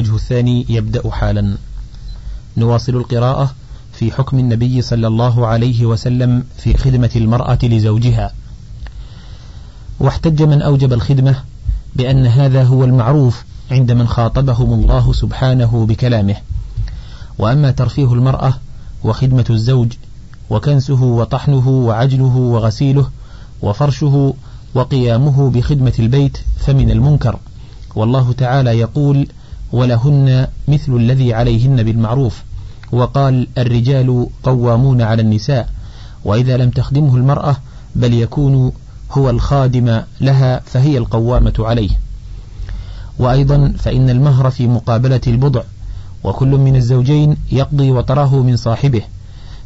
الوجه الثاني يبدأ حالا. نواصل القراءة في حكم النبي صلى الله عليه وسلم في خدمة المرأة لزوجها. واحتج من أوجب الخدمة بأن هذا هو المعروف عند من خاطبهم الله سبحانه بكلامه. وأما ترفيه المرأة وخدمة الزوج وكنسه وطحنه وعجله وغسيله وفرشه وقيامه بخدمة البيت فمن المنكر. والله تعالى يقول ولهن مثل الذي عليهن بالمعروف. وقال الرجال قوامون على النساء وإذا لم تخدمه المرأة بل يكون هو الخادم لها فهي القوامة عليه. وأيضا فإن المهر في مقابلة البضع وكل من الزوجين يقضي وطره من صاحبه.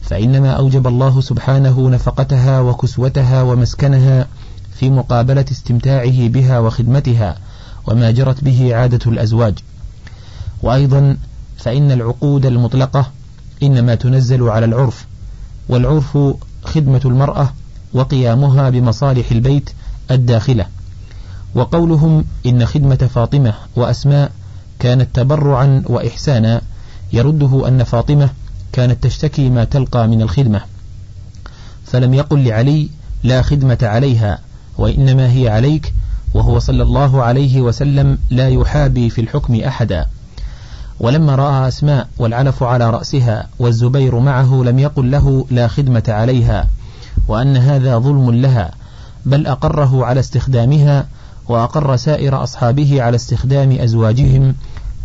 فإنما أوجب الله سبحانه نفقتها وكسوتها ومسكنها في مقابلة استمتاعه بها وخدمتها وما جرت به عادة الأزواج. وأيضا فإن العقود المطلقة إنما تنزل على العرف والعرف خدمة المرأة وقيامها بمصالح البيت الداخلة. وقولهم إن خدمة فاطمة وأسماء كانت تبرعا وإحسانا يرده أن فاطمة كانت تشتكي ما تلقى من الخدمة. فلم يقل لعلي لا خدمة عليها وإنما هي عليك وهو صلى الله عليه وسلم لا يحابي في الحكم أحدا. ولما رأى أسماء والعلف على رأسها والزبير معه لم يقل له لا خدمة عليها وأن هذا ظلم لها بل أقره على استخدامها وأقر سائر أصحابه على استخدام أزواجهم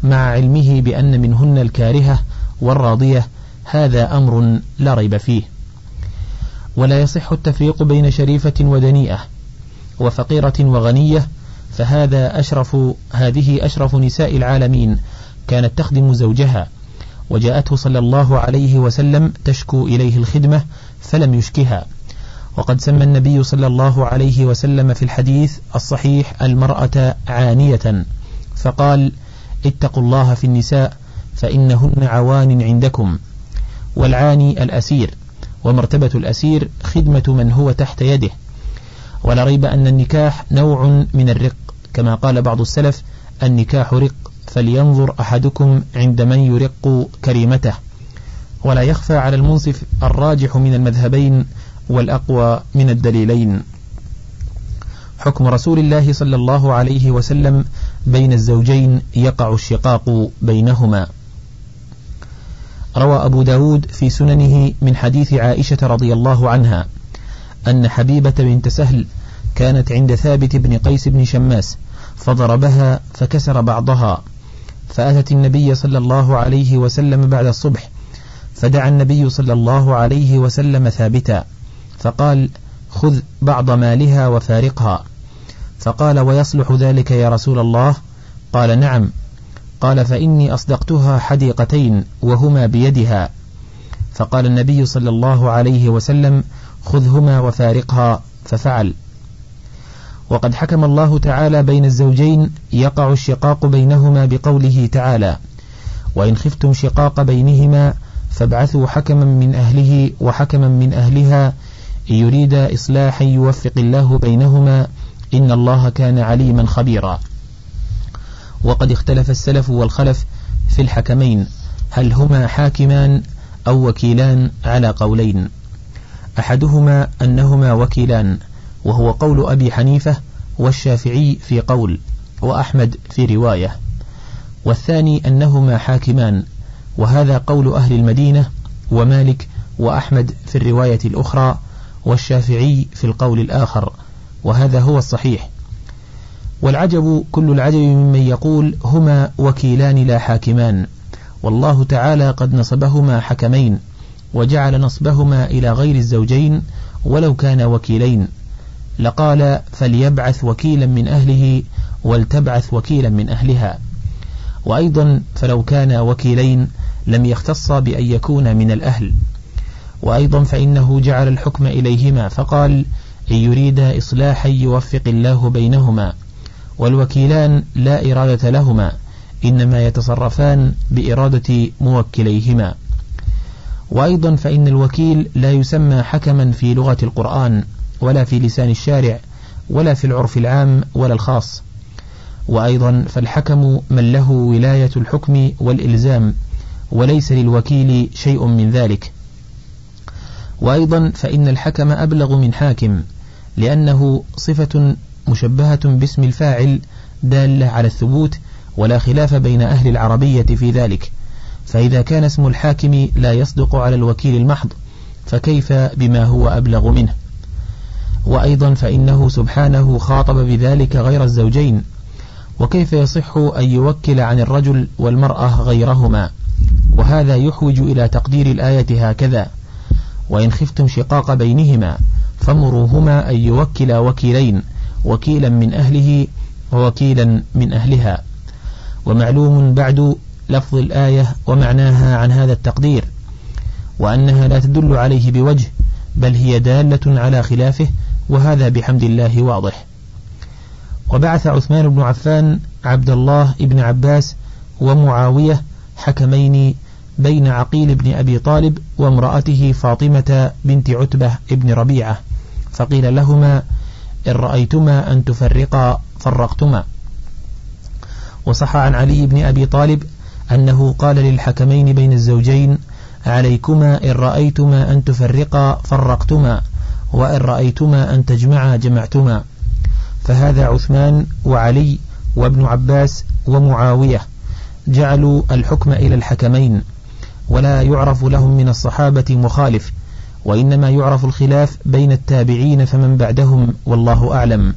مع علمه بأن منهن الكارهة والراضية هذا أمر لا ريب فيه. ولا يصح التفريق بين شريفة ودنيئة وفقيرة وغنية فهذا أشرف هذه أشرف نساء العالمين كانت تخدم زوجها وجاءته صلى الله عليه وسلم تشكو إليه الخدمة فلم يشكها. وقد سمى النبي صلى الله عليه وسلم في الحديث الصحيح المرأة عانية فقال اتقوا الله في النساء فإنهن عوان عندكم. والعاني الأسير ومرتبة الأسير خدمة من هو تحت يده. ولا ريب أن النكاح نوع من الرق كما قال بعض السلف النكاح رق. فلينظر أحدكم عند من يرق كريمته. ولا يخفى على المنصف الراجح من المذهبين والأقوى من الدليلين. حكم رسول الله صلى الله عليه وسلم بين الزوجين يقع الشقاق بينهما. روى أبو داود في سننه من حديث عائشة رضي الله عنها أن حبيبة بنت سهل كانت عند ثابت بن قيس بن شماس فضربها فكسر بعضها. فأتت النبي صلى الله عليه وسلم بعد الصبح فدعا النبي صلى الله عليه وسلم ثابتا فقال خذ بعض مالها وفارقها. فقال ويصلح ذلك يا رسول الله؟ قال نعم. قال فإني أصدقتها حديقتين وهما بيدها. فقال النبي صلى الله عليه وسلم خذهما وفارقها. ففعل. وقد حكم الله تعالى بين الزوجين يقع الشقاق بينهما بقوله تعالى وإن خفتم شقاق بينهما فابعثوا حكما من أهله وحكما من أهلها إن يريد إصلاحا يوفق الله بينهما إن الله كان عليما خبيرا وقد اختلف السلف والخلف في الحكمين هل هما حاكمان أو وكيلان على قولين؟ أحدهما أنهما وكيلان وهو قول أبي حنيفة والشافعي في قول وأحمد في رواية. والثاني أنهما حاكمان وهذا قول أهل المدينة ومالك وأحمد في الرواية الأخرى والشافعي في القول الآخر وهذا هو الصحيح. والعجب كل العجب ممن يقول هما وكيلان لا حاكمان والله تعالى قد نصبهما حكمين وجعل نصبهما إلى غير الزوجين ولو كان وكيلين. لقال فليبعث وكيلا من أهله ولتبعث وكيلا من أهلها. وأيضا فلو كان وكيلين لم يختص بأن يكون من الأهل. وأيضا فإنه جعل الحكم إليهما فقال إن يريد إصلاحا يوفق الله بينهما والوكيلان لا إرادة لهما إنما يتصرفان بإرادة موكليهما. وأيضا فإن الوكيل لا يسمى حكما في لغة القرآن ولا في لسان الشارع ولا في العرف العام ولا الخاص. وأيضا فالحكم من له ولاية الحكم والإلزام وليس للوكيل شيء من ذلك. وأيضا فإن الحكم أبلغ من حاكم لأنه صفة مشبهة باسم الفاعل دالة على الثبوت ولا خلاف بين أهل العربية في ذلك. فإذا كان اسم الحاكم لا يصدق على الوكيل المحض فكيف بما هو أبلغ منه؟ وأيضا فإنه سبحانه خاطب بذلك غير الزوجين. وكيف يصح أن يوكل عن الرجل والمرأة غيرهما؟ وهذا يحوج إلى تقدير الآية هكذا. وإن خفتم شقاق بينهما فمروهما أن يوكلا وكيلين وكيلا من أهله ووكيلا من أهلها. ومعلوم بعد لفظ الآية ومعناها عن هذا التقدير وأنها لا تدل عليه بوجه بل هي دالة على خلافه وهذا بحمد الله واضح. وبعث عثمان بن عفان عبد الله بن عباس ومعاوية حكمين بين عقيل بن أبي طالب وامرأته فاطمة بنت عتبة بن ربيعة فقيل لهما إن رأيتما أن تفرقا فرقتما. وصح عن علي بن أبي طالب أنه قال للحكمين بين الزوجين عليكما إن رأيتما أن تفرقا فرقتما. وإن رأيتما أن تجمعا جمعتما. فهذا عثمان وعلي وابن عباس ومعاوية جعلوا الحكم إلى الحكمين. ولا يعرف لهم من الصحابة مخالف وإنما يعرف الخلاف بين التابعين فمن بعدهم والله أعلم.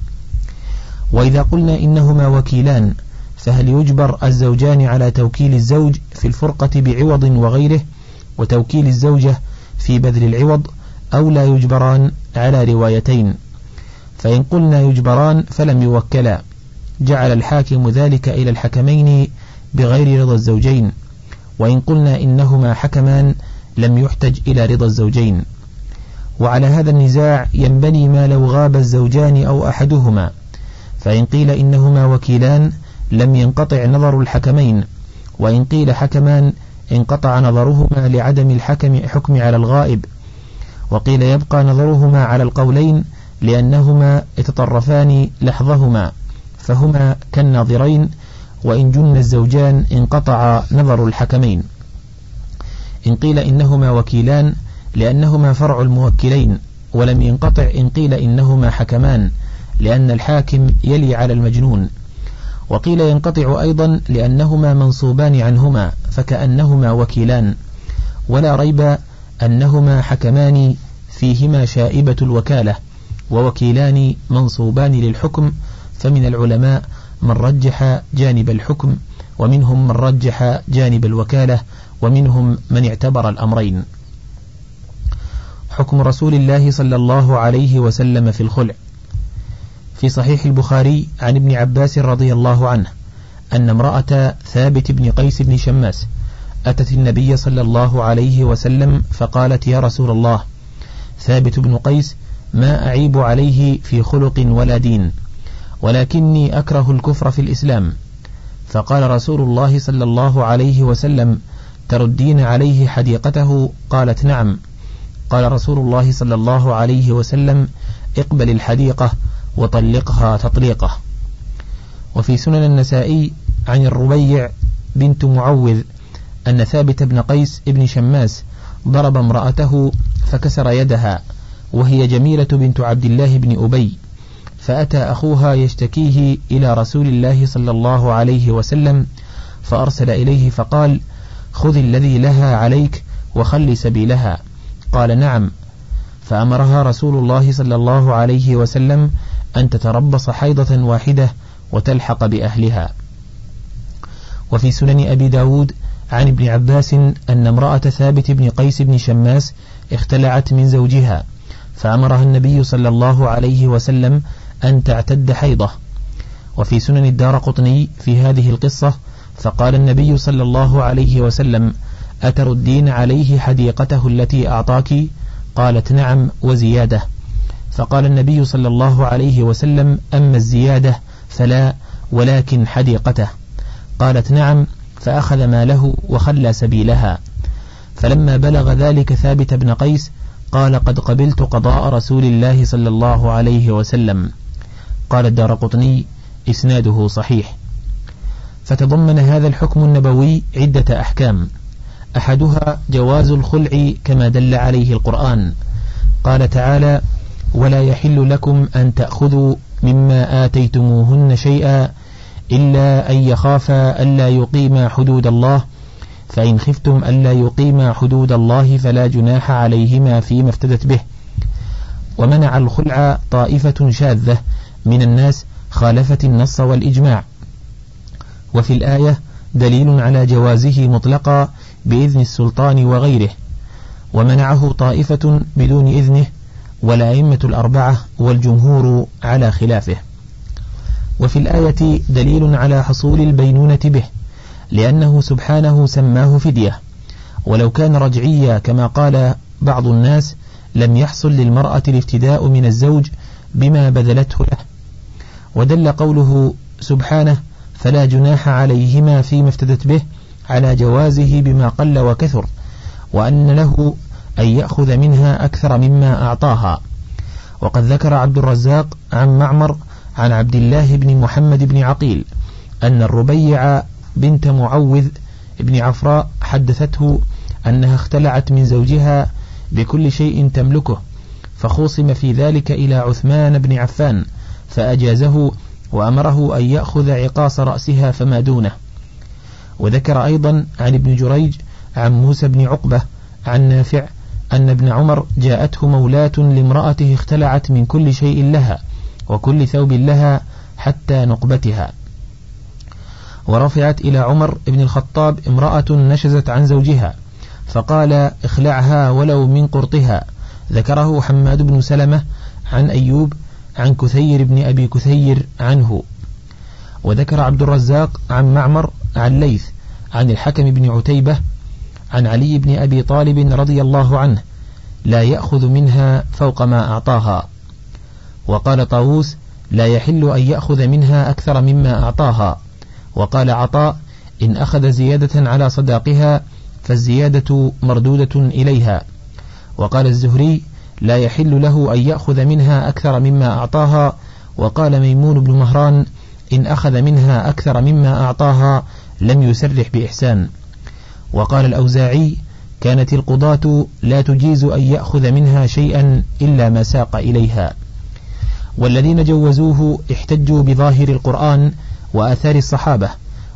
وإذا قلنا إنهما وكيلان فهل يجبر الزوجان على توكيل الزوج في الفرقة بعوض وغيره وتوكيل الزوجة في بذل العوض أو لا يجبران؟ على روايتين فإن قلنا يجبران فلم يوكلا. جعل الحاكم ذلك إلى الحكمين بغير رضا الزوجين وإن قلنا إنهما حكمان لم يحتج إلى رضا الزوجين. وعلى هذا النزاع ينبني ما لو غاب الزوجان أو أحدهما فإن قيل إنهما وكيلان لم ينقطع نظر الحكمين وإن قيل حكمان انقطع نظرهما لعدم الحكم حكم على الغائب. وقيل يبقى نظرهما على القولين لأنهما يتطرفان لحظهما فهما كالناظرين وإن جن الزوجان انقطع نظر الحكمين. إن قيل إنهما وكيلان لأنهما فرع الموكلين ولم ينقطع إن قيل إنهما حكمان لأن الحاكم يلي على المجنون. وقيل ينقطع أيضا لأنهما منصوبان عنهما فكأنهما وكيلان. ولا ريب أنهما حكمان فيهما شائبة الوكالة ووكيلان منصوبان للحكم فمن العلماء من رجح جانب الحكم ومنهم من رجح جانب الوكالة ومنهم من اعتبر الأمرين. حكم رسول الله صلى الله عليه وسلم في الخلع. في صحيح البخاري عن ابن عباس رضي الله عنه أن امرأة ثابت بن قيس بن شماس أتت النبي صلى الله عليه وسلم فقالت يا رسول الله ثابت بن قيس ما أعيب عليه في خلق ولا دين ولكني أكره الكفر في الإسلام. فقال رسول الله صلى الله عليه وسلم تردين عليه حديقته؟ قالت نعم. قال رسول الله صلى الله عليه وسلم اقبل الحديقة وطلقها تطليقة. وفي سنن النسائي عن الربيع بنت معوذ أن ثابت بن قيس بن شماس ضرب امرأته فكسر يدها وهي جميلة بنت عبد الله بن أبي فأتى أخوها يشتكيه إلى رسول الله صلى الله عليه وسلم فأرسل إليه فقال خذ الذي لها عليك وخل سبيلها قال نعم فأمرها رسول الله صلى الله عليه وسلم أن تتربص حيضة واحدة وتلحق بأهلها. وفي سنن أبي داود عن ابن عباس أن امرأة ثابت بن قيس بن شماس اختلعت من زوجها فأمرها النبي صلى الله عليه وسلم أن تعتد حيضة. وفي سنن الدار قطني في هذه القصة فقال النبي صلى الله عليه وسلم أتردين عليه حديقته التي أعطاك؟ قالت نعم وزيادة. فقال النبي صلى الله عليه وسلم أما الزيادة فلا ولكن حديقته. قالت نعم فأخذ ماله وخلى سبيلها. فلما بلغ ذلك ثابت بن قيس قال قد قبلت قضاء رسول الله صلى الله عليه وسلم. قال الدار قطني إسناده صحيح. فتضمن هذا الحكم النبوي عدة أحكام. أحدها جواز الخلع كما دل عليه القرآن. قال تعالى ولا يحل لكم أن تأخذوا مما آتيتموهن شيئا إلا أن يخافا ألا يقيما حدود الله. فإن خفتم ألا يقيما حدود الله فلا جناح عليهما فيما افتدت به. ومنع الخلع طائفة شاذة من الناس خالفت النص والإجماع. وفي الآية دليل على جوازه مطلقا بإذن السلطان وغيره. ومنعه طائفة بدون إذنه والأئمة الأربعة والجمهور على خلافه. وفي الآية دليل على حصول البينونة به لأنه سبحانه سماه فدية. ولو كان رجعيا كما قال بعض الناس لم يحصل للمرأة الافتداء من الزوج بما بذلته له. ودل قوله سبحانه فلا جناح عليهما فيما افتدت به على جوازه بما قل وكثر وأن له أن يأخذ منها أكثر مما أعطاها. وقد ذكر عبد الرزاق عن معمر عن عبد الله بن محمد بن عقيل أن الربيع بنت معوذ بن عفراء حدثته أنها اختلعت من زوجها بكل شيء تملكه فخوصم في ذلك إلى عثمان بن عفان فأجازه وأمره أن يأخذ عقاص رأسها فما دونه. وذكر أيضا عن ابن جريج عن موسى بن عقبة عن نافع أن ابن عمر جاءته مولاة لامرأته اختلعت من كل شيء لها وكل ثوب لها حتى نقبتها. ورفعت إلى عمر بن الخطاب امرأة نشزت عن زوجها فقال اخلعها ولو من قرطها. ذكره حماد بن سلمة عن أيوب عن كثير بن أبي كثير عنه. وذكر عبد الرزاق عن معمر عن ليث عن الحكم بن عتيبة عن علي بن أبي طالب رضي الله عنه لا يأخذ منها فوق ما أعطاها. وقال طاووس لا يحل أن يأخذ منها أكثر مما أعطاها. وقال عطاء إن أخذ زيادة على صداقها فالزيادة مردودة إليها. وقال الزهري لا يحل له أن يأخذ منها أكثر مما أعطاها. وقال ميمون بن مهران إن أخذ منها أكثر مما أعطاها لم يسرح بإحسان. وقال الأوزاعي كانت القضاة لا تجيز أن يأخذ منها شيئا إلا ما ساق إليها. والذين جوزوه احتجوا بظاهر القرآن وآثار الصحابة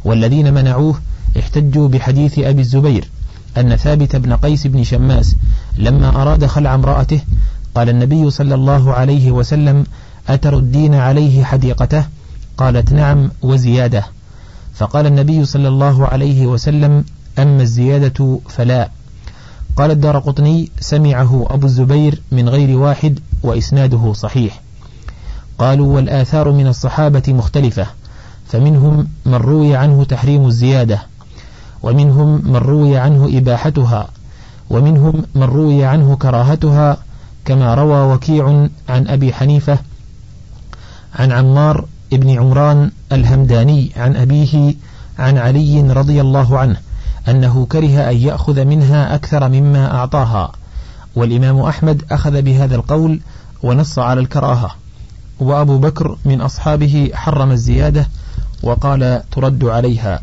والذين منعوه احتجوا بحديث أبي الزبير أن ثابت بن قيس بن شماس لما أراد خلع امرأته قال النبي صلى الله عليه وسلم أتردين عليه حديقته؟ قالت نعم وزيادة. فقال النبي صلى الله عليه وسلم أما الزيادة فلا. قال الدار قطني سمعه أبو الزبير من غير واحد وإسناده صحيح. قالوا والآثار من الصحابة مختلفة فمنهم من روي عنه تحريم الزيادة ومنهم من روي عنه إباحتها ومنهم من روي عنه كراهتها كما روى وكيع عن أبي حنيفة عن عمار ابن عمران الهمداني عن أبيه عن علي رضي الله عنه أنه كره أن يأخذ منها أكثر مما أعطاها والإمام أحمد أخذ بهذا القول ونص على الكراهة. وأبو بكر من أصحابه حرم الزيادة وقال ترد عليها.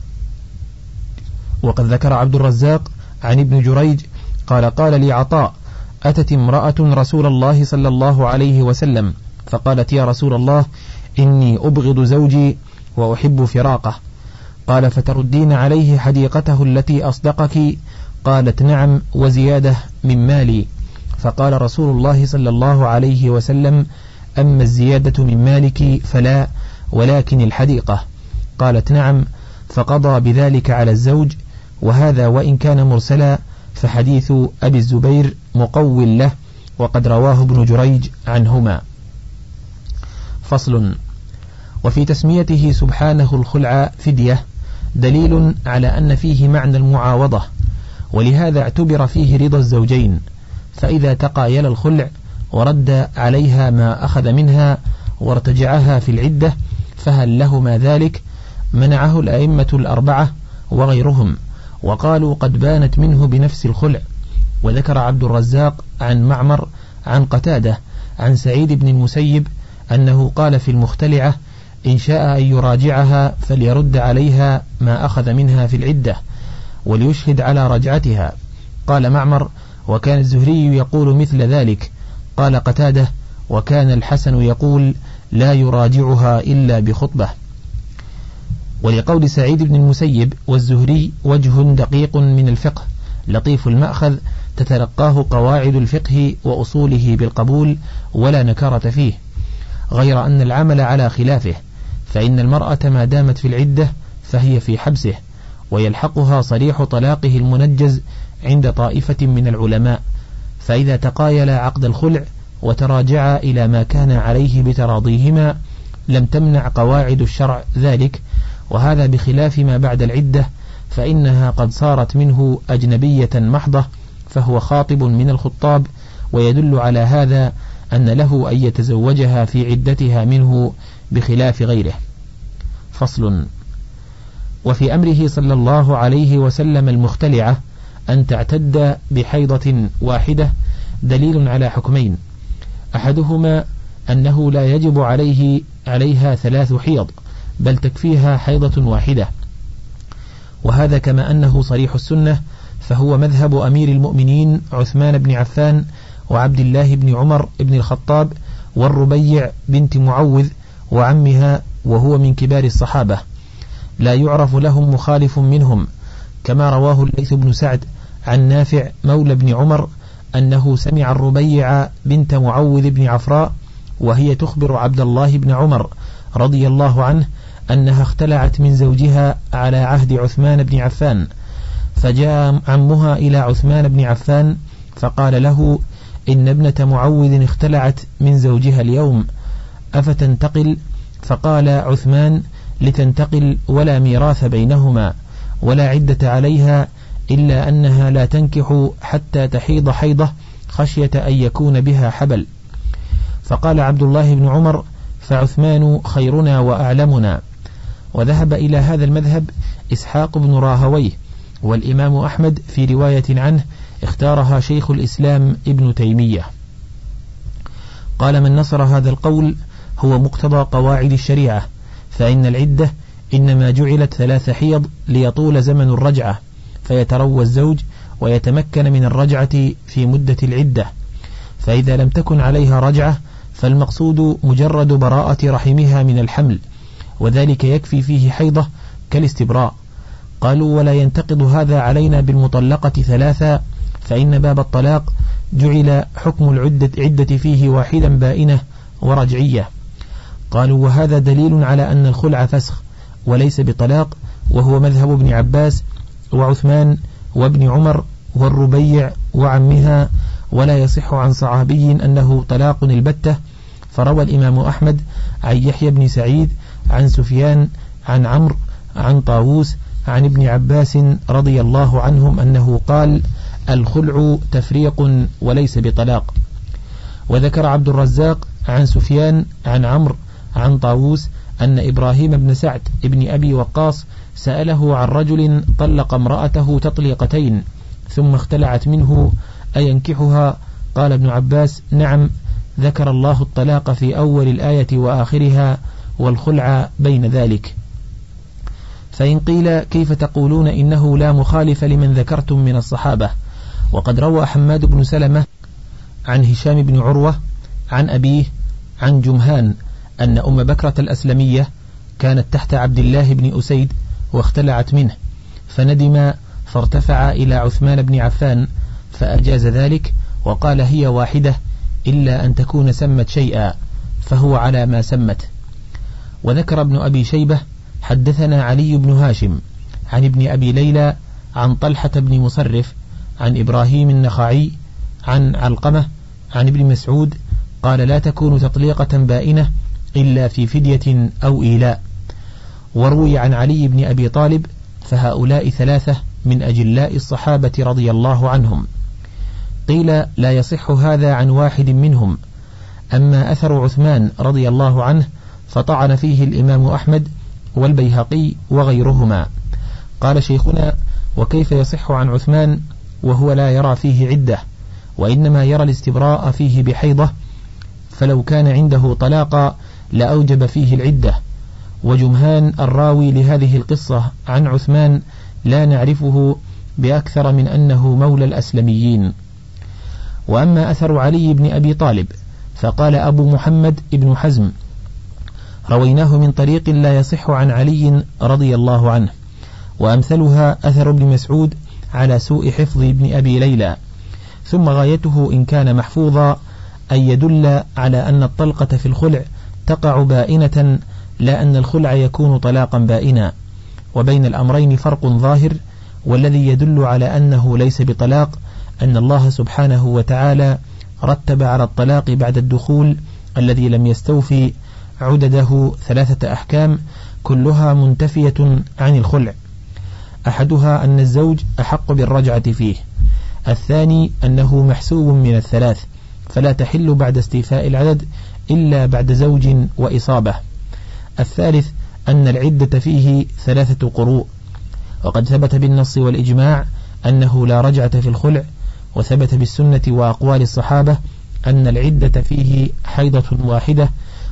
وقد ذكر عبد الرزاق عن ابن جريج قال قال لي عطاء أتت امرأة رسول الله صلى الله عليه وسلم فقالت يا رسول الله إني أبغض زوجي وأحب فراقه. قال فتردين عليه حديقته التي أصدقك؟ قالت نعم وزيادة من مالي. فقال رسول الله صلى الله عليه وسلم أما الزيادة من مالك فلا ولكن الحديقة. قالت نعم فقضى بذلك على الزوج وهذا وإن كان مرسلا فحديث أبي الزبير مقول له وقد رواه ابن جريج عنهما. فصل. وفي تسميته سبحانه الخلع فدية دليل على أن فيه معنى المعاوضة ولهذا اعتبر فيه رضا الزوجين فإذا تقايل الخلع ورد عليها ما أخذ منها وارتجعها في العدة فهل لهما ذلك؟ منعه الأئمة الأربعة وغيرهم وقالوا قد بانت منه بنفس الخلع. وذكر عبد الرزاق عن معمر عن قتادة عن سعيد بن المسيب أنه قال في المختلعة إن شاء أن يراجعها فليرد عليها ما أخذ منها في العدة وليشهد على رجعتها قال معمر وكان الزهري يقول مثل ذلك قال قتادة وكان الحسن يقول لا يراجعها إلا بخطبة. ولقول سعيد بن المسيب والزهري وجه دقيق من الفقه لطيف المأخذ تتلقاه قواعد الفقه وأصوله بالقبول ولا نكارة فيه غير أن العمل على خلافه فإن المرأة ما دامت في العدة فهي في حبسه ويلحقها صريح طلاقه المنجز عند طائفة من العلماء. فإذا تقايلا عقد الخلع وتراجعا إلى ما كان عليه بتراضيهما لم تمنع قواعد الشرع ذلك وهذا بخلاف ما بعد العدة فإنها قد صارت منه أجنبية محضة فهو خاطب من الخطاب ويدل على هذا أن له أن يتزوجها في عدتها منه بخلاف غيره. فصل. وفي أمره صلى الله عليه وسلم المختلعة أن تعتد بحيضة واحدة دليل على حكمين. أحدهما أنه لا يجب عليه عليها ثلاث حيض بل تكفيها حيضة واحدة. وهذا كما أنه صريح السنة فهو مذهب أمير المؤمنين عثمان بن عفان وعبد الله بن عمر بن الخطاب والربيع بنت معوذ وعمها وهو من كبار الصحابة. لا يعرف لهم مخالف منهم كما رواه الليث بن سعد. عن نافع مولى بن عمر أنه سمع الربيع بنت معوذ بن عفراء وهي تخبر عبد الله بن عمر رضي الله عنه أنها اختلعت من زوجها على عهد عثمان بن عفان فجاء عمها إلى عثمان بن عفان فقال له إن ابنة معوذ اختلعت من زوجها اليوم أفتنتقل؟ فقال عثمان لتنتقل ولا ميراث بينهما ولا عدة عليها إلا أنها لا تنكح حتى تحيض حيضة خشية أن يكون بها حبل. فقال عبد الله بن عمر فعثمان خيرنا وأعلمنا. وذهب إلى هذا المذهب إسحاق بن راهويه والإمام أحمد في رواية عنه اختارها شيخ الإسلام ابن تيمية. قال من نصر هذا القول هو مقتضى قواعد الشريعة فإن العدة إنما جعلت ثلاث حيض ليطول زمن الرجعة فيتروى الزوج ويتمكن من الرجعة في مدة العدة. فإذا لم تكن عليها رجعة فالمقصود مجرد براءة رحمها من الحمل وذلك يكفي فيه حيضة كالاستبراء. قالوا ولا ينتقض هذا علينا بالمطلقة ثلاثا فإن باب الطلاق جعل حكم العدة عدة فيه واحدا بائنة ورجعية. قالوا وهذا دليل على أن الخلع فسخ وليس بطلاق وهو مذهب ابن عباس وعثمان وابن عمر والربيع وعمها ولا يصح عن صحابي أنه طلاق البتة فروى الإمام أحمد عن يحيى بن سعيد عن سفيان عن عمرو عن طاووس عن ابن عباس رضي الله عنهم أنه قال الخلع تفريق وليس بطلاق وذكر عبد الرزاق عن سفيان عن عمرو عن طاووس أن إبراهيم بن سعد بن أبي وقاص سأله عن رجل طلق امرأته تطليقتين ثم اختلعت منه أينكحها؟ قال ابن عباس نعم ذكر الله الطلاق في أول الآية وآخرها والخلع بين ذلك. فإن قيل كيف تقولون إنه لا مخالف لمن ذكرتم من الصحابة؟ وقد روى حماد بن سلمة عن هشام بن عروة عن أبيه عن جمهان. أن أم بكرة الأسلمية كانت تحت عبد الله بن أسيد واختلعت منه فندم فارتفع إلى عثمان بن عفان فأجاز ذلك وقال هي واحدة إلا أن تكون سمت شيئا فهو على ما سمت. وذكر ابن أبي شيبة حدثنا علي بن هاشم عن ابن أبي ليلى عن طلحة بن مصرف عن إبراهيم النخعي عن علقمة عن ابن مسعود قال لا تكون تطليقة بائنة إلا في فدية أو إيلاء. وروي عن علي بن أبي طالب فهؤلاء ثلاثة من أجلاء الصحابة رضي الله عنهم. قيل لا يصح هذا عن واحد منهم. أما أثر عثمان رضي الله عنه فطعن فيه الإمام أحمد والبيهقي وغيرهما. قال شيخنا وكيف يصح عن عثمان وهو لا يرى فيه عدة وإنما يرى الاستبراء فيه بحيضة فلو كان عنده طلاقا لأوجب فيه العدة. وجمهان الراوي لهذه القصة عن عثمان لا نعرفه بأكثر من أنه مولى الأسلميين. وأما أثر علي بن أبي طالب فقال أبو محمد ابن حزم رويناه من طريق لا يصح عن علي رضي الله عنه وأمثلها أثر ابن مسعود على سوء حفظ ابن أبي ليلى ثم غايته إن كان محفوظا أن يدل على أن الطلقة في الخلع تقع بائنة لا أن الخلع يكون طلاقا بائنا. وبين الأمرين فرق ظاهر والذي يدل على أنه ليس بطلاق أن الله سبحانه وتعالى رتب على الطلاق بعد الدخول الذي لم يستوفي عدده ثلاثة أحكام كلها منتفية عن الخلع. أحدها أن الزوج أحق بالرجعة فيه. الثاني أنه محسوب من الثلاث فلا تحل بعد استيفاء العدد إلا بعد زوج وإصابة. الثالث أن العدة فيه ثلاثة قروء. وقد ثبت بالنص والإجماع أنه لا رجعة في الخلع وثبت بالسنة وأقوال الصحابة أن العدة فيه حيضة واحدة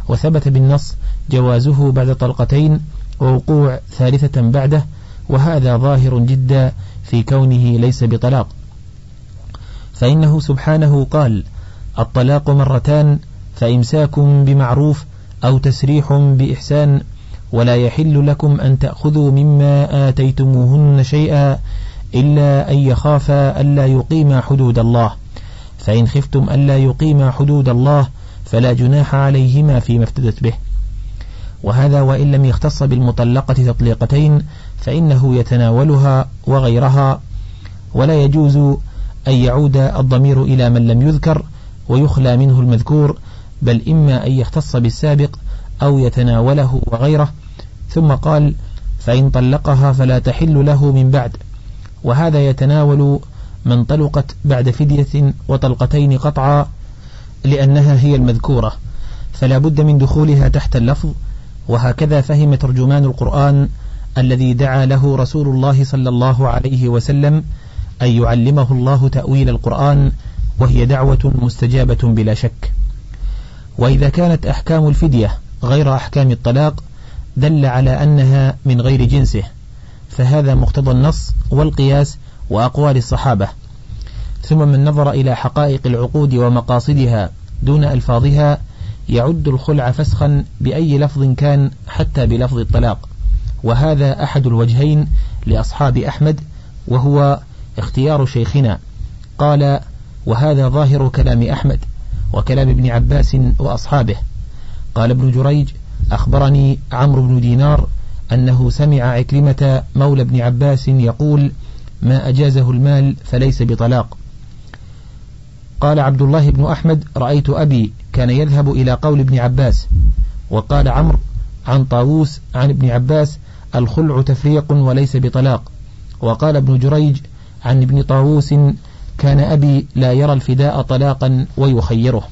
وثبت بالنص جوازه بعد طلقتين ووقوع ثالثة بعده وهذا ظاهر جدا في كونه ليس بطلاق. فإنه سبحانه قال الطلاق مرتان فإمساك بمعروف أو تسريح بإحسان ولا يحل لكم أن تأخذوا مما آتيتموهن شيئا إلا أن يخافا ألا يقيما حدود الله. فإن خفتم ألا يقيما حدود الله فلا جناح عليهما فيما افتدت به. وهذا وإن لم يختص بالمطلقة تطليقتين فإنه يتناولها وغيرها ولا يجوز أن يعود الضمير إلى من لم يذكر ويخلى منه المذكور بل إما أن يختص بالسابق أو يتناوله وغيره. ثم قال فإن طلقها فلا تحل له من بعد. وهذا يتناول من طلقت بعد فدية وطلقتين قطعا لأنها هي المذكورة. فلا بد من دخولها تحت اللفظ. وهكذا فهم ترجمان القرآن الذي دعا له رسول الله صلى الله عليه وسلم أن يعلمه الله تأويل القرآن وهي دعوة مستجابة بلا شك. وإذا كانت أحكام الفدية غير أحكام الطلاق دل على أنها من غير جنسه فهذا مقتضى النص والقياس وأقوال الصحابة. ثم من نظر إلى حقائق العقود ومقاصدها دون ألفاظها يعد الخلع فسخا بأي لفظ كان حتى بلفظ الطلاق. وهذا أحد الوجهين لأصحاب أحمد وهو اختيار شيخنا. قال وهذا ظاهر كلام أحمد. وكلام ابن عباس وأصحابه. قال ابن جريج أخبرني عمرو بن دينار أنه سمع عكرمة مولى ابن عباس يقول ما أجازه المال فليس بطلاق. قال عبد الله بن أحمد رأيت أبي كان يذهب إلى قول ابن عباس. وقال عمرو عن طاووس عن ابن عباس الخلع تفريق وليس بطلاق. وقال ابن جريج عن ابن طاووس كان أبي لا يرى الفداء طلاقا ويخيره.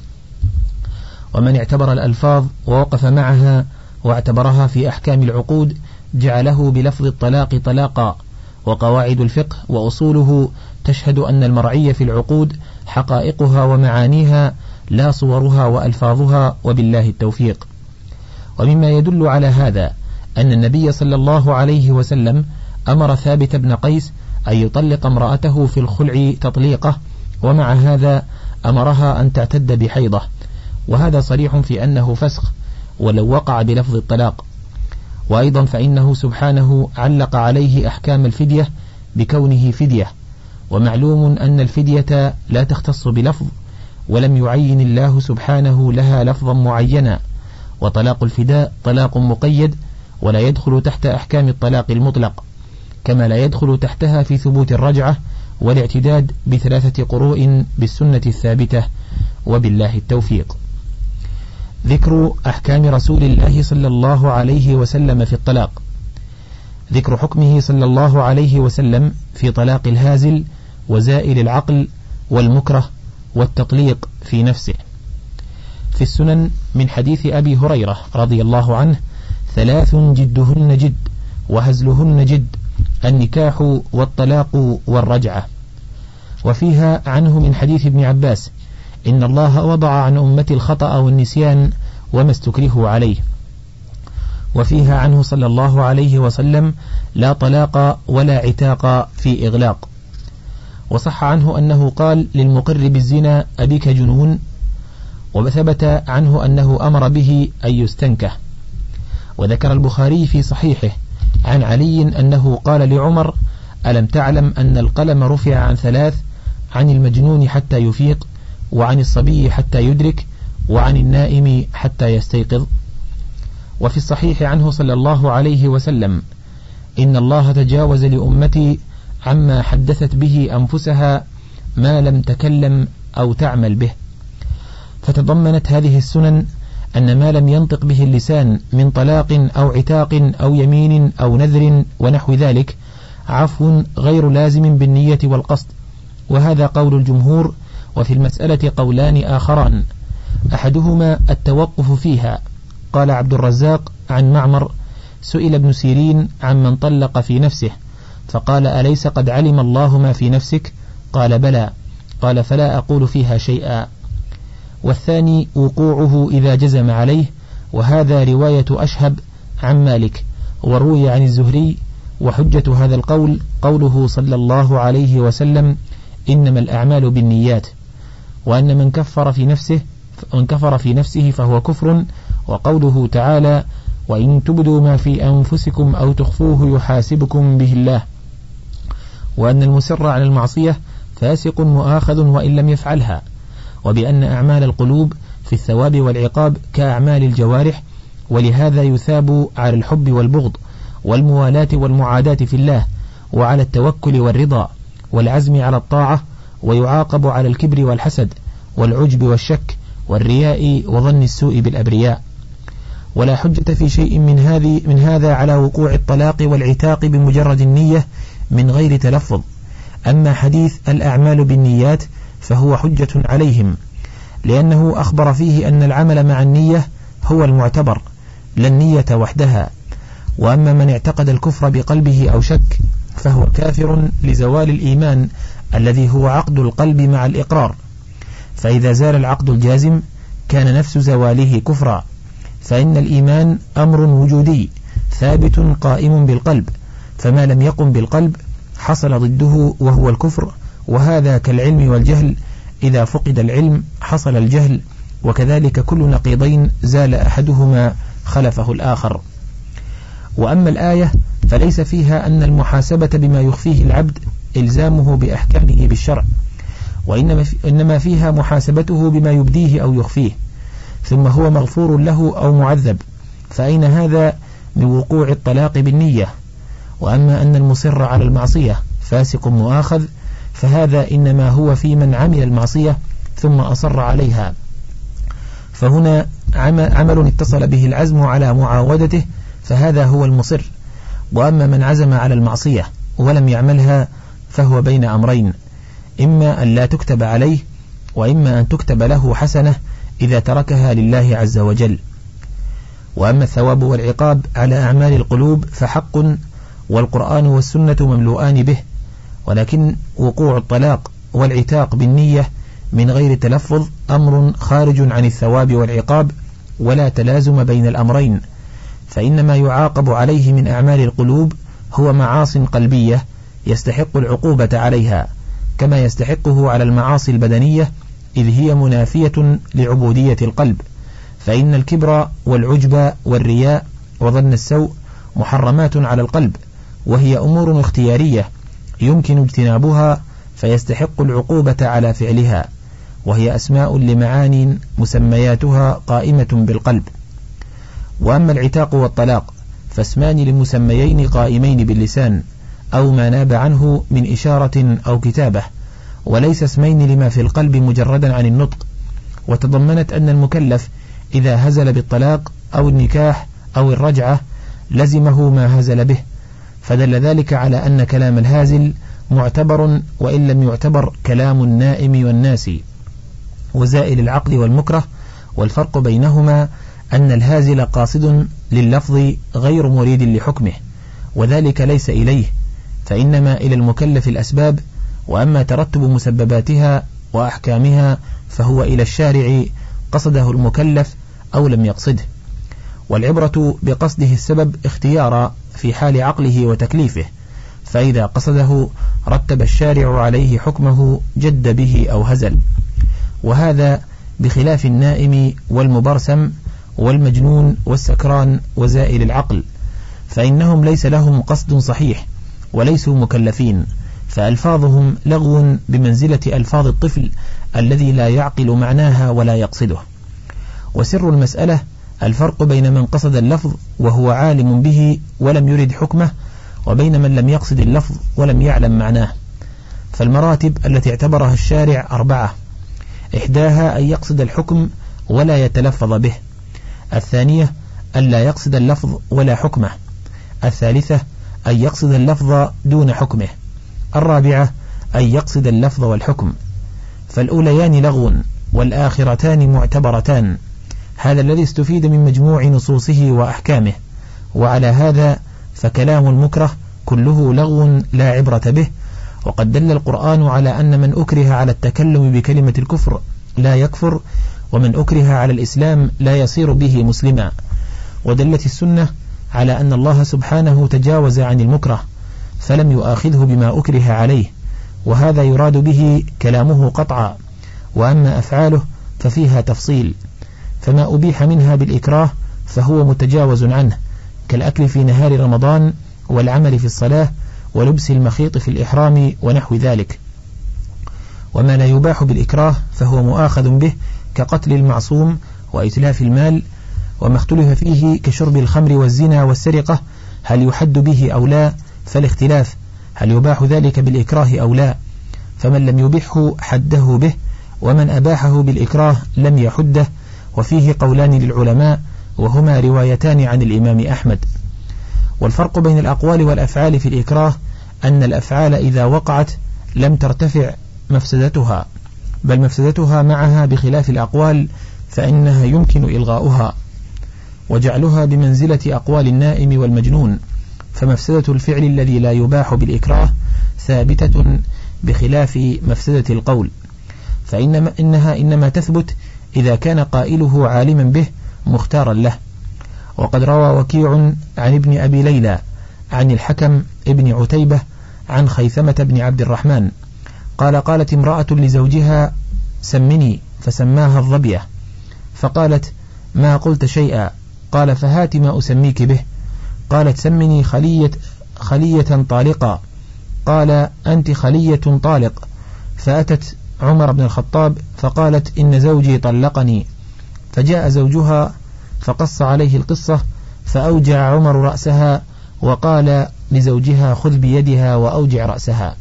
ومن اعتبر الألفاظ ووقف معها واعتبرها في أحكام العقود جعله بلفظ الطلاق طلاقا وقواعد الفقه وأصوله تشهد أن المرعي في العقود حقائقها ومعانيها لا صورها وألفاظها وبالله التوفيق. ومما يدل على هذا أن النبي صلى الله عليه وسلم أمر ثابت بن قيس أن يطلق امرأته في الخلع تطليقه ومع هذا أمرها أن تعتد بحيضة. وهذا صريح في أنه فسخ ولو وقع بلفظ الطلاق. وأيضا فإنه سبحانه علق عليه أحكام الفدية بكونه فدية. ومعلوم أن الفدية لا تختص بلفظ ولم يعين الله سبحانه لها لفظا معينا. وطلاق الفداء طلاق مقيد ولا يدخل تحت أحكام الطلاق المطلق. كما لا يدخل تحتها في ثبوت الرجعة والاعتداد بثلاثة قروء بالسنة الثابتة وبالله التوفيق. ذكر أحكام رسول الله صلى الله عليه وسلم في الطلاق. ذكر حكمه صلى الله عليه وسلم في طلاق الهازل وزائل العقل والمكره والتطليق في نفسه. في السنن من حديث أبي هريرة رضي الله عنه ثلاث جدهن جد وهزلهن جد النكاح والطلاق والرجعة. وفيها عنه من حديث ابن عباس إن الله وضع عن أمتي الخطأ والنسيان وما استكرهوا عليه. وفيها عنه صلى الله عليه وسلم لا طلاق ولا عتاق في إغلاق. وصح عنه أنه قال للمقر بالزنا أبيك جنون؟ وثبت عنه أنه أمر به أن يستنكه. وذكر البخاري في صحيحه عن علي أنه قال لعمر ألم تعلم أن القلم رفع عن ثلاث عن المجنون حتى يفيق وعن الصبي حتى يدرك وعن النائم حتى يستيقظ. وفي الصحيح عنه صلى الله عليه وسلم إن الله تجاوز لأمتي عما حدثت به أنفسها ما لم تكلم أو تعمل به. فتضمنت هذه السنن أن ما لم ينطق به اللسان من طلاق أو عتاق أو يمين أو نذر ونحو ذلك عفو غير لازم بالنية والقصد. وهذا قول الجمهور وفي المسألة قولان آخران. أحدهما التوقف فيها. قال عبد الرزاق عن معمر سئل ابن سيرين عن من طلق في نفسه. فقال أليس قد علم الله ما في نفسك؟ قال بلى. قال فلا أقول فيها شيئا. والثاني وقوعه إذا جزم عليه وهذا رواية أشهب عن مالك وروي عن الزهري وحجة هذا القول قوله صلى الله عليه وسلم إنما الأعمال بالنيات وأن من كفر في نفسه من كفر في نفسه فهو كفر وقوله تعالى وإن تبدوا ما في أنفسكم أو تخفوه يحاسبكم به الله وأن المسر على المعصية فاسق مؤاخذ وإن لم يفعلها. وبأن أعمال القلوب في الثواب والعقاب كأعمال الجوارح ولهذا يثاب على الحب والبغض والموالاة والمعاداة في الله وعلى التوكل والرضا والعزم على الطاعة ويعاقب على الكبر والحسد والعجب والشك والرياء وظن السوء بالأبرياء. ولا حجة في شيء من هذه من هذا على وقوع الطلاق والعتاق بمجرد النية من غير تلفظ. أما حديث الأعمال بالنيات فهو حجة عليهم لأنه أخبر فيه أن العمل مع النية هو المعتبر لا النية وحدها. وأما من اعتقد الكفر بقلبه أو شك فهو كافر لزوال الإيمان الذي هو عقد القلب مع الإقرار. فإذا زال العقد الجازم كان نفس زواله كفرا. فإن الإيمان أمر وجودي ثابت قائم بالقلب. فما لم يقم بالقلب حصل ضده وهو الكفر. وهذا كالعلم والجهل. إذا فقد العلم حصل الجهل وكذلك كل نقيضين زال أحدهما خلفه الآخر. وأما الآية فليس فيها أن المحاسبة بما يخفيه العبد إلزامه بأحكامه بالشرع وإنما إنما فيها محاسبته بما يبديه أو يخفيه. ثم هو مغفور له أو معذب. فأين هذا؟ من وقوع الطلاق بالنية. وأما أن المصر على المعصية فاسق مؤاخذ فهذا إنما هو في من عمل المعصية ثم أصر عليها. فهنا عمل اتصل به العزم على معاودته فهذا هو المصر. وأما من عزم على المعصية ولم يعملها فهو بين أمرين إما أن لا تكتب عليه وإما أن تكتب له حسنة إذا تركها لله عز وجل. وأما الثواب والعقاب على أعمال القلوب فحق والقرآن والسنة مملوءان به ولكن وقوع الطلاق والعتاق بالنية من غير تلفظ أمر خارج عن الثواب والعقاب ولا تلازم بين الأمرين فإن ما يعاقب عليه من أعمال القلوب هو معاص قلبية يستحق العقوبة عليها كما يستحقه على المعاصي البدنية إذ هي منافية لعبودية القلب فإن الكبر والعجب والرياء وظن السوء محرمات على القلب وهي أمور اختيارية يمكن اجتنابها فيستحق العقوبة على فعلها وهي أسماء لمعان مسمياتها قائمة بالقلب. وأما العتاق والطلاق فاسمان لمسميين قائمين باللسان أو ما ناب عنه من إشارة أو كتابة وليس اسمين لما في القلب مجردا عن النطق. وتضمنت أن المكلف إذا هزل بالطلاق أو النكاح أو الرجعة لزمه ما هزل به. فدل ذلك على أن كلام الهازل معتبر وإن لم يعتبر كلام النائم والناسي وزائل العقل والمكره والفرق بينهما أن الهازل قاصد لللفظ غير مريد لحكمه وذلك ليس إليه فإنما إلى المكلف الأسباب وأما ترتب مسبباتها وأحكامها فهو إلى الشارع قصده المكلف أو لم يقصده. والعبرة بقصده السبب اختيارا في حال عقله وتكليفه فإذا قصده رتب الشارع عليه حكمه جد به أو هزل. وهذا بخلاف النائم والمبرسم والمجنون والسكران وزائل العقل فإنهم ليس لهم قصد صحيح وليسوا مكلفين فألفاظهم لغو بمنزلة ألفاظ الطفل الذي لا يعقل معناها ولا يقصده. وسر المسألة الفرق بين من قصد اللفظ وهو عالم به ولم يرد حكمه وبين من لم يقصد اللفظ ولم يعلم معناه. فالمراتب التي اعتبرها الشارع أربعة إحداها أن يقصد الحكم ولا يتلفظ به. الثانية أن لا يقصد اللفظ ولا حكمه. الثالثة أن يقصد اللفظ دون حكمه. الرابعة أن يقصد اللفظ والحكم. فالأوليان لغو والآخرتان معتبرتان. هذا الذي استفيد من مجموع نصوصه وأحكامه. وعلى هذا فكلام المكره كله لغو لا عبرة به. وقد دل القرآن على أن من أكره على التكلم بكلمة الكفر لا يكفر ومن أكره على الإسلام لا يصير به مسلما. ودلت السنة على أن الله سبحانه تجاوز عن المكره فلم يؤاخذه بما أكره عليه. وهذا يراد به كلامه قطعا. وأما أفعاله ففيها تفصيل. فما أبيح منها بالإكراه فهو متجاوز عنه كالأكل في نهار رمضان والعمل في الصلاة ولبس المخيط في الإحرام ونحو ذلك. وما لا يباح بالإكراه فهو مؤاخذ به كقتل المعصوم وإتلاف المال وما اختلف فيه كشرب الخمر والزنا والسرقة هل يحد به أو لا؟ فالاختلاف هل يباح ذلك بالإكراه أو لا؟ فمن لم يبحه حده به ومن أباحه بالإكراه لم يحده وفيه قولان للعلماء وهما روايتان عن الإمام أحمد. والفرق بين الأقوال والأفعال في الإكراه أن الأفعال إذا وقعت لم ترتفع مفسدتها بل مفسدتها معها بخلاف الأقوال فإنها يمكن إلغاؤها. وجعلها بمنزلة أقوال النائم والمجنون فمفسدة الفعل الذي لا يباح بالإكراه ثابتة بخلاف مفسدة القول. فإنما إنها إنما تثبت إذا كان قائله عالما به مختارا له. وقد روى وكيع عن ابن أبي ليلى عن الحكم ابن عتيبة عن خيثمة بن عبد الرحمن. قال قالت امرأة لزوجها سمني فسماها الظبية. فقالت ما قلت شيئا؟ قال فهات ما أسميك به. قالت سمني خلية, خلية طالقا قال أنت خلية طالق. فأتت عمر بن الخطاب فقالت إن زوجي طلقني. فجاء زوجها فقص عليه القصة فأوجع عمر رأسها وقال لزوجها خذ بيدها وأوجع رأسها.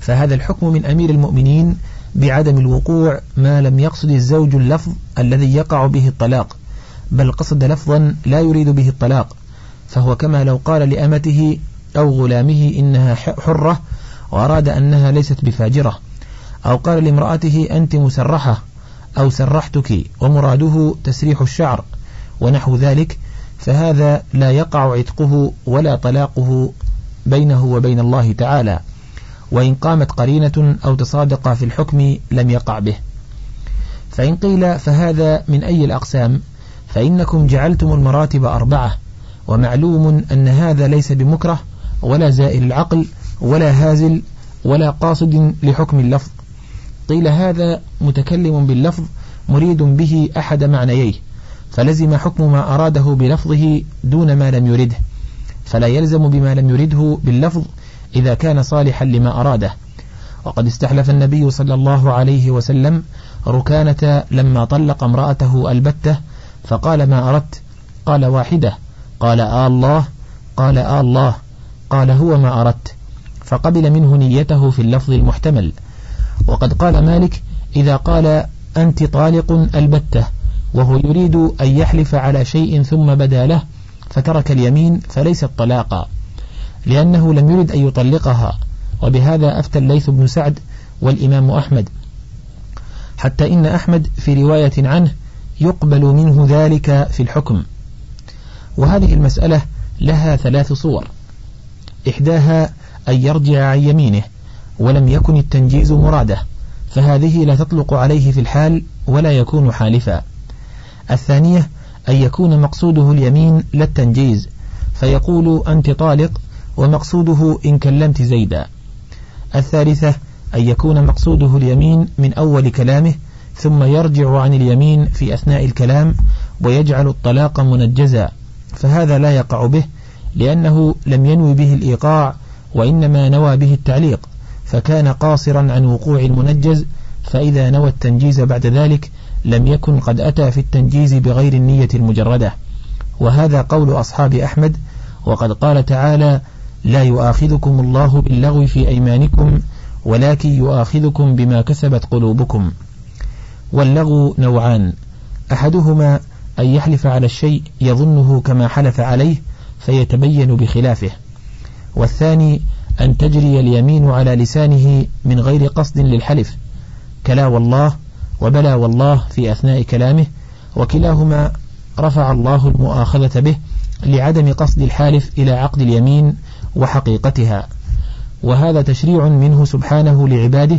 فهذا الحكم من أمير المؤمنين بعدم الوقوع ما لم يقصد الزوج اللفظ الذي يقع به الطلاق بل قصد لفظا لا يريد به الطلاق فهو كما لو قال لأمته أو غلامه إنها حرة وأراد أنها ليست بفاجرة. أو قال لامرأته أنت مسرحة أو سرحتك ومراده تسريح الشعر ونحو ذلك فهذا لا يقع عتقه ولا طلاقه بينه وبين الله تعالى وإن قامت قرينة أو تصادق في الحكم لم يقع به. فإن قيل فهذا من أي الأقسام فإنكم جعلتم المراتب أربعة ومعلوم أن هذا ليس بمكره ولا زائل العقل ولا هازل ولا قاصد لحكم اللفظ. قيل هذا متكلم باللفظ مريد به أحد معنييه فلزم حكم ما أراده بلفظه دون ما لم يرده فلا يلزم بما لم يرده باللفظ إذا كان صالحا لما أراده. وقد استحلف النبي صلى الله عليه وسلم ركانة لما طلق امرأته البتة فقال ما أردت؟ قال واحدة. قال آه الله. قال آه الله. قال هو ما أردت. فقبل منه نيته في اللفظ المحتمل. وقد قال مالك إذا قال أنت طالق ألبتة وهو يريد أن يحلف على شيء ثم بدا له فترك اليمين فليست طلاقا لأنه لم يرد أن يطلقها وبهذا أفتى الليث بن سعد والإمام أحمد. حتى إن أحمد في رواية عنه يقبل منه ذلك في الحكم. وهذه المسألة لها ثلاث صور. إحداها أن يرجع عن يمينه ولم يكن التنجيز مراده فهذه لا تطلق عليه في الحال ولا يكون حالفا. الثانية أن يكون مقصوده اليمين لا التنجيز فيقول أنت طالق ومقصوده إن كلمت زيدا. الثالثة أن يكون مقصوده اليمين من أول كلامه ثم يرجع عن اليمين في أثناء الكلام ويجعل الطلاق منجزا. فهذا لا يقع به لأنه لم ينوي به الإيقاع وإنما نوى به التعليق. فكان قاصرا عن وقوع المنجز فإذا نوى التنجيز بعد ذلك لم يكن قد أتى في التنجيز بغير النية المجردة. وهذا قول أصحاب أحمد وقد قال تعالى لا يؤاخذكم الله باللغو في أيمانكم ولكن يؤاخذكم بما كسبت قلوبكم. واللغو نوعان أحدهما أن يحلف على الشيء يظنه كما حلف عليه فيتبين بخلافه. والثاني أن تجري اليمين على لسانه من غير قصد للحلف. كلا والله وبلا والله في أثناء كلامه وكلاهما رفع الله المؤاخذة به لعدم قصد الحالف إلى عقد اليمين وحقيقتها. وهذا تشريع منه سبحانه لعباده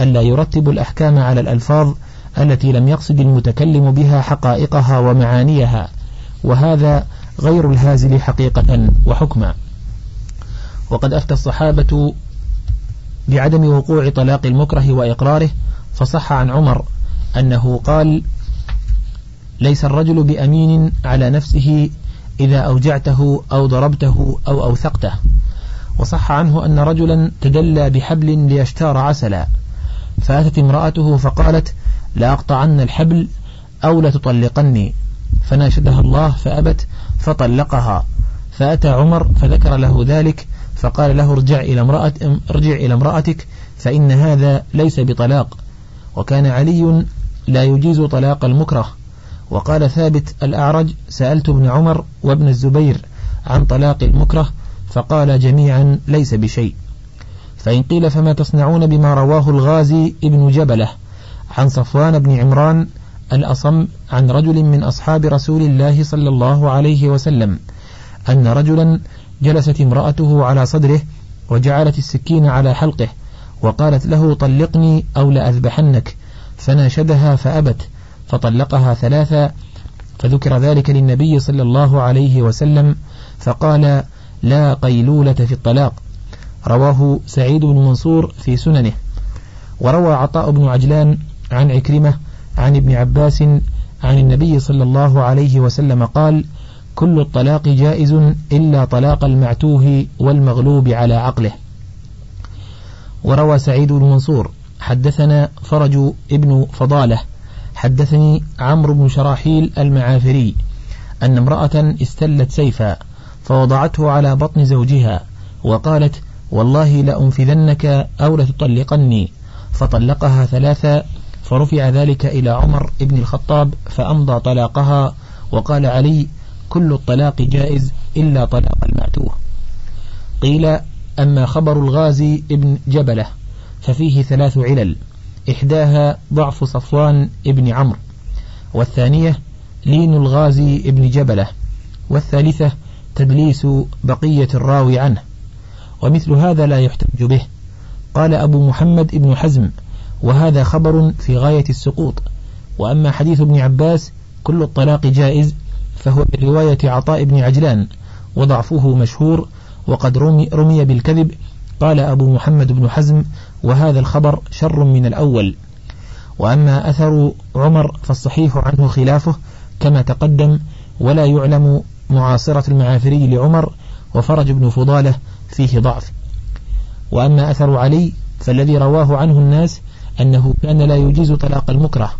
ألا يرتب الأحكام على الألفاظ التي لم يقصد المتكلم بها حقائقها ومعانيها وهذا غير الهازل حقيقة وحكما. وقد أفتى الصحابة بعدم وقوع طلاق المكره وإقراره فصح عن عمر أنه قال ليس الرجل بأمين على نفسه إذا أوجعته أو ضربته أو أوثقته وصح عنه أن رجلا تدلى بحبل ليشتار عسلا فأتت امرأته فقالت لأقطعن الحبل أو لتطلقني فناشدها الله فأبت فطلقها فأتى عمر فذكر له ذلك فقال له ارجع إلى امرأة ارجع إلى امرأتك فإن هذا ليس بطلاق. وكان علي لا يجيز طلاق المكره. وقال ثابت الأعرج سألت ابن عمر وابن الزبير عن طلاق المكره فقال جميعا ليس بشيء. فإن قيل فما تصنعون بما رواه الغازي ابن جبلة عن صفوان بن عمران الأصم عن رجل من أصحاب رسول الله صلى الله عليه وسلم أن رجلا جلست امرأته على صدره وجعلت السكين على حلقه وقالت له طلقني أو لأذبحنك. فناشدها فأبت فطلقها ثلاثا فذكر ذلك للنبي صلى الله عليه وسلم فقال لا قيلولة في الطلاق. رواه سعيد بن منصور في سننه. وروى عطاء بن عجلان عن عكرمة عن ابن عباس عن النبي صلى الله عليه وسلم قال كل الطلاق جائز إلا طلاق المعتوه والمغلوب على عقله. وروى سعيد بن منصور حدثنا فرج ابن فضالة حدثني عمرو بن شراحيل المعافري أن امرأة استلت سيفا فوضعته على بطن زوجها وقالت والله لأنفذنك أو لتطلقني فطلقها ثلاثا فرفع ذلك إلى عمر بن الخطاب فأمضى طلاقها وقال علي كل الطلاق جائز إلا طلاق المعتوه قيل أما خبر الغازي ابن جبلة ففيه ثلاث علل إحداها ضعف صفوان ابن عمرو والثانية لين الغازي ابن جبلة والثالثة تدليس بقية الراوي عنه ومثل هذا لا يحتج به. قال أبو محمد ابن حزم وهذا خبر في غاية السقوط. وأما حديث ابن عباس كل الطلاق جائز فهو برواية عطاء بن عجلان وضعفه مشهور وقد رمي, رمي بالكذب قال أبو محمد بن حزم وهذا الخبر شر من الأول. وأما أثر عمر فالصحيح عنه خلافه كما تقدم ولا يعلم معاصرة المعافري لعمر وفرج بن فضالة فيه ضعف. وأما أثر علي فالذي رواه عنه الناس أنه كان لا يجيز طلاق المكره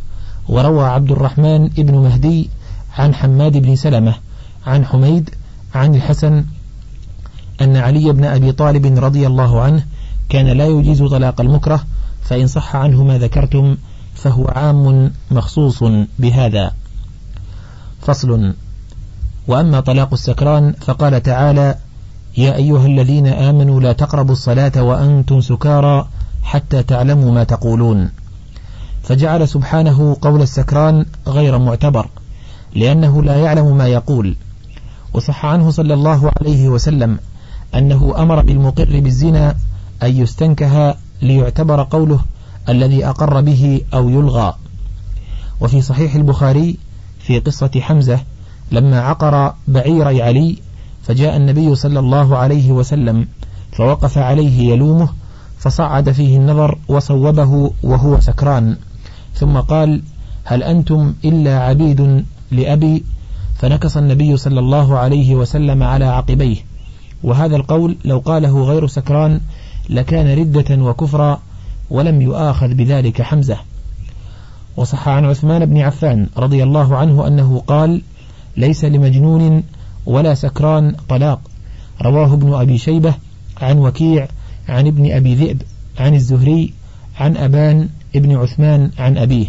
وروى عبد الرحمن بن مهدي عن حماد بن سلمة عن حميد عن الحسن أن علي بن أبي طالب رضي الله عنه كان لا يجيز طلاق المكره فإن صح عنه ما ذكرتم فهو عام مخصوص بهذا. فصل وأما طلاق السكران فقال تعالى يا أيها الذين آمنوا لا تقربوا الصلاة وأنتم سكارى حتى تعلموا ما تقولون. فجعل سبحانه قول السكران غير معتبر. لأنه لا يعلم ما يقول. وصح عنه صلى الله عليه وسلم أنه أمر بالمقر بالزنا أن يستنكه ليعتبر قوله الذي أقر به أو يلغى. وفي صحيح البخاري في قصة حمزة لما عقر بعير علي فجاء النبي صلى الله عليه وسلم فوقف عليه يلومه فصعد فيه النظر وصوبه وهو سكران. ثم قال هل أنتم إلا عبيد لأبي فنكص النبي صلى الله عليه وسلم على عقبيه. وهذا القول لو قاله غير سكران لكان ردة وكفرا ولم يؤاخذ بذلك حمزة. وصح عن عثمان بن عفان رضي الله عنه أنه قال ليس لمجنون ولا سكران طلاق رواه ابن أبي شيبة عن وكيع عن ابن أبي ذئب عن الزهري عن أبان ابن عثمان عن أبيه.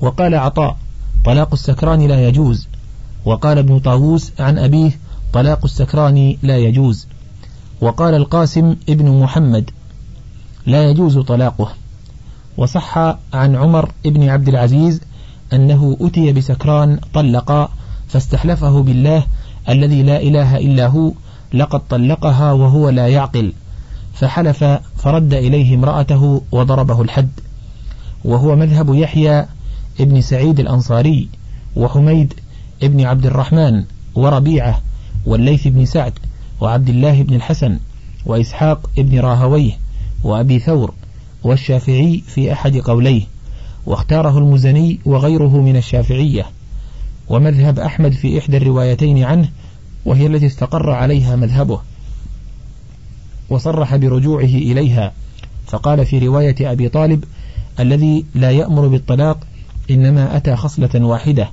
وقال عطاء طلاق السكران لا يجوز. وقال ابن طاووس عن أبيه طلاق السكران لا يجوز. وقال القاسم ابن محمد لا يجوز طلاقه. وصح عن عمر بن عبد العزيز أنه أتي بسكران طلق فاستحلفه بالله الذي لا إله إلا هو لقد طلقها وهو لا يعقل. فحلف فرد إليه امرأته وضربه الحد. وهو مذهب يحيى ابن سعيد الأنصاري وحميد ابن عبد الرحمن وربيعة والليث بن سعد وعبد الله بن الحسن وإسحاق ابن راهويه وأبي ثور والشافعي في أحد قوليه واختاره المزني وغيره من الشافعية. ومذهب أحمد في إحدى الروايتين عنه وهي التي استقر عليها مذهبه وصرح برجوعه إليها. فقال في رواية أبي طالب الذي لا يأمر بالطلاق إنما أتى خصلة واحدة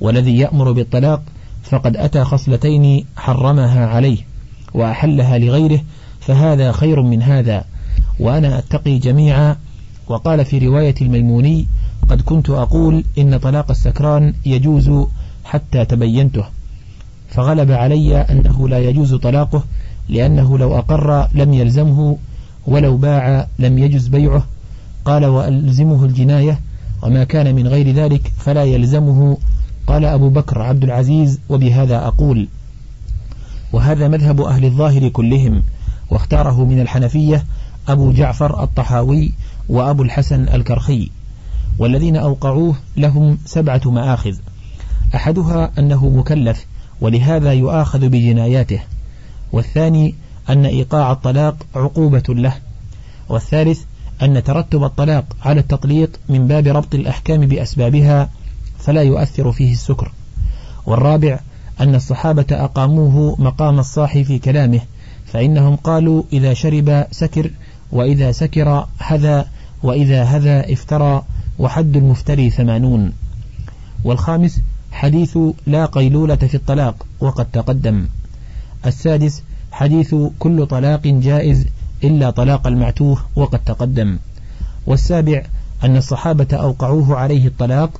والذي يأمر بالطلاق فقد أتى خصلتين حرمها عليه وأحلها لغيره فهذا خير من هذا. وأنا أتقي جميعا. وقال في رواية الميموني قد كنت أقول إن طلاق السكران يجوز حتى تبينته فغلب علي أنه لا يجوز طلاقه لأنه لو أقر لم يلزمه ولو باع لم يجز بيعه. قال وألزمه الجناية وما كان من غير ذلك فلا يلزمه. قال أبو بكر عبد العزيز وبهذا أقول وهذا مذهب أهل الظاهر كلهم واختاره من الحنفية أبو جعفر الطحاوي وأبو الحسن الكرخي والذين أوقعوه لهم سبعة مآخذ. أحدها أنه مكلف ولهذا يؤاخذ بجناياته. والثاني أن إيقاع الطلاق عقوبة له. والثالث أن ترتب الطلاق على التطليق من باب ربط الأحكام بأسبابها فلا يؤثر فيه السكر. والرابع أن الصحابة أقاموه مقام الصاحي في كلامه فإنهم قالوا إذا شرب سكر وإذا سكر هذا وإذا هذا افترى وحد المفتري ثمانون. والخامس حديث لا قيلولة في الطلاق وقد تقدم. السادس حديث كل طلاق جائز إلا طلاق المعتوه وقد تقدم. والسابع أن الصحابة أوقعوه عليه الطلاق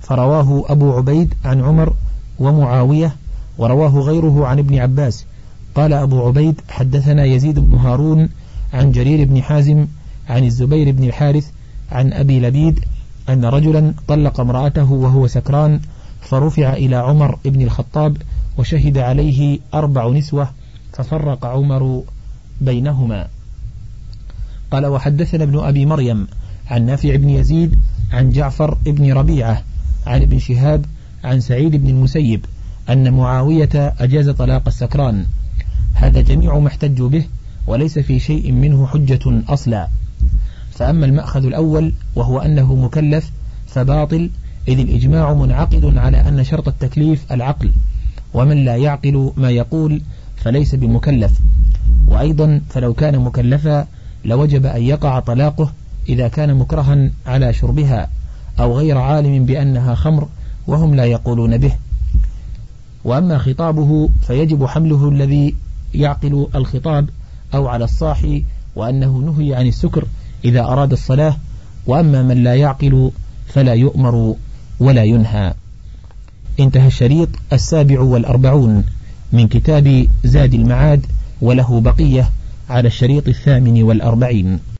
فرواه أبو عبيد عن عمر ومعاوية ورواه غيره عن ابن عباس. قال أبو عبيد حدثنا يزيد بن هارون عن جرير بن حازم عن الزبير بن الحارث عن أبي لبيد أن رجلا طلق امرأته وهو سكران فرفع إلى عمر بن الخطاب وشهد عليه أربع نسوة ففرق عمر بينهما. قال وحدثنا ابن أبي مريم عن نافع بن يزيد عن جعفر بن ربيعة عن ابن شهاب عن سعيد بن المسيب أن معاوية أجاز طلاق السكران. هذا جميع ما احتجوا به وليس في شيء منه حجة أصلا. فأما المأخذ الأول وهو أنه مكلف فباطل إذ الإجماع منعقد على أن شرط التكليف العقل ومن لا يعقل ما يقول فليس بمكلف. وأيضا فلو كان مكلفا لوجب أن يقع طلاقه إذا كان مكرها على شربها أو غير عالم بأنها خمر وهم لا يقولون به. وأما خطابه فيجب حمله الذي يعقل الخطاب أو على الصاحي وأنه نهي عن السكر إذا أراد الصلاة. وأما من لا يعقل فلا يؤمر ولا ينهى. انتهى الشريط السابع والأربعون. من كتاب زاد المعاد وله بقية على الشريط الثامن والأربعين.